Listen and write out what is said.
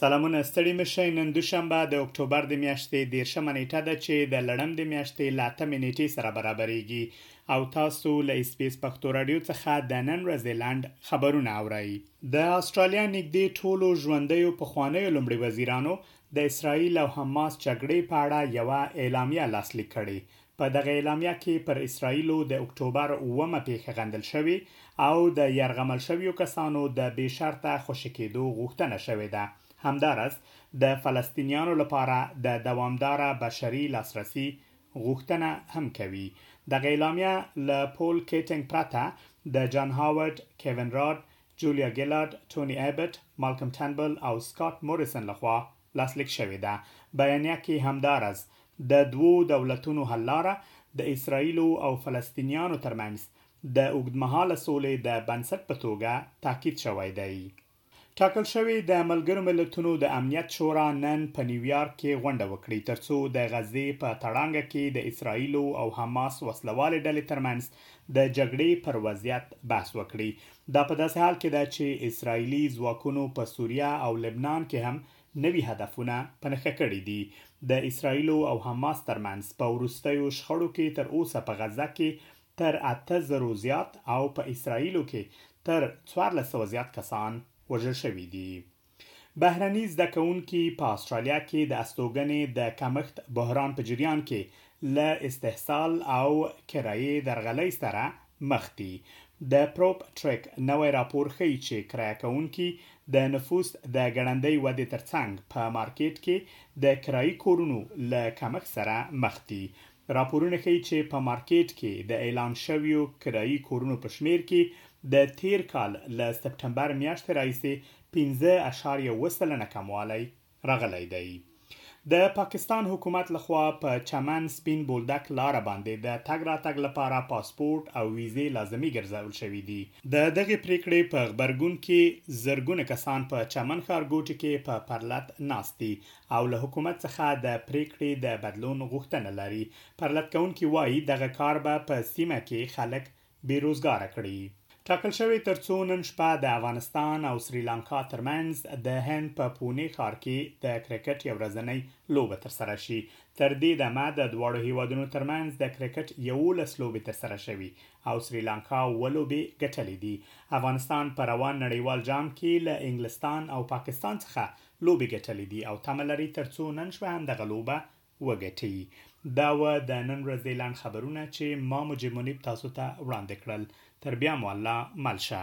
سلامونه ستړي مشئ نن دوشنبه د اکتوبر د میاشتې 13مه نیټه ده چې د لړم د میاشتې له 8مې نیټې سره برابرېږي او تاسو له اسپیس پښتو رادیو څخه د نن ورځې لنډ خبرونه اورئ د استرالیا نږدې ټولو ژوندیو پخوانیو لومړي وزیرانو د اسرائیل او حماس جګړې په اړه یوه اعلامیه لاسلیک کړې په دغه اعلامیه کې پر اسرائیلو د اکتوبر اومه پیښه غندل شوې او د یرغمل شویو کسانو د بې شرطه خوشې کېدو غوښتنه شوې ده همدارس د فلسطینیانو لپاره د دوامداره بشري لاسرسي غوښتنه هم کوي دغه اعلامیه له پول کیټنګ پرته د جان هاورډ، کیون راډ، جولیا ګیلارډ، ټوني ایبټ، مالکم ټرنبل او سکاټ موریسن له خوا لاسلیک شوې ده. بیانیه کې همدارز د دوو دولتونو حل لاره، د اسراییلو او فلسطینیانو ترمنځ د اوږدمهاله سولې د بنسټ په توګه تاکید شوی دی. ټاکل شوې د ملګرو ملتونو د امنیت شورا نن په نیویارک کې غونډه وکړي ترڅو د غزې په تړانګه کې د اسرائیل او حماس وسله والې ډلې ترمنځ د جګړې پر وضعیت بحث وکړي دا په داسې حال کې ده چې اسرائیلي ځواکونو په سوریه او لبنان کې هم نوي هدفونه په نښه کړي دي د اسرائیل او حماس ترمنځ په وروستیو شخړو کې تر اوسه په غزه کې تر اته زرو زیات او په اسراییلو کې تر څوارلس سوه زیات کسان وژل شوي دي. بهرني زده کوونکي په اسټرالیا کې د استوګنې د کمښت بحران په جریان کې له استحصال او کرایې درغلۍ سره مخ دي. د پروپ ټریک نوی راپور ښيي چې کرایه کوونکي د نفوس د ګړندۍ ودې ترڅنګ په مارکېټ کې د کرایي کورونو له کمښت سره مخ دي راپورونه ښيي چې په مارکېټ کې د اعلان شویو کرایي کورونو په شمېر کې د تېر کال له سپټمبر میاشتې راهیسې پنځه اعشاریه اووه سلنه کموالی راغلی دی. د پاکستان حکومت له خوا په چمن سپین بولدک لاره باندې د تګ راتګ لپاره پاسپورټ او ویزې لازمي ګرځول شوي دي. د دغې پرېکړې په غبرګون کې زرګونه کسان په چمن ښارګوټي کې په پرلت ناست دي او له حکومت څخه د پرېکړې د بدلون غوښتنه لري. پرلت کوونکي وايي، دغه کار به په سیمه کې خلک بې روزګاره کړي. ټاکل شوې تر څو نن شپه د افغانستان او سریلانکا ترمنځ د هند په پونې ښار کې د کرکټ یو ورځنۍ لوبه ترسره شي. تر دې دمه د دواړو هېوادونو ترمنځ د کرکټ یوولس لوبې ترسره شوي او سریلانکا اووه لوبې ګټلې دي. افغانستان په روان نړیوال جام کې له انګلستان او پاکستان څخه لوبې ګټلې دي او تمه لري تر څو نن شپه هم دغه لوبه وګټي. دا وه د نن ورځې لنډ خبرونه چې ما مجيب منيب تاسو ته وړاندې کړل. تر بيا مو الله مل شه.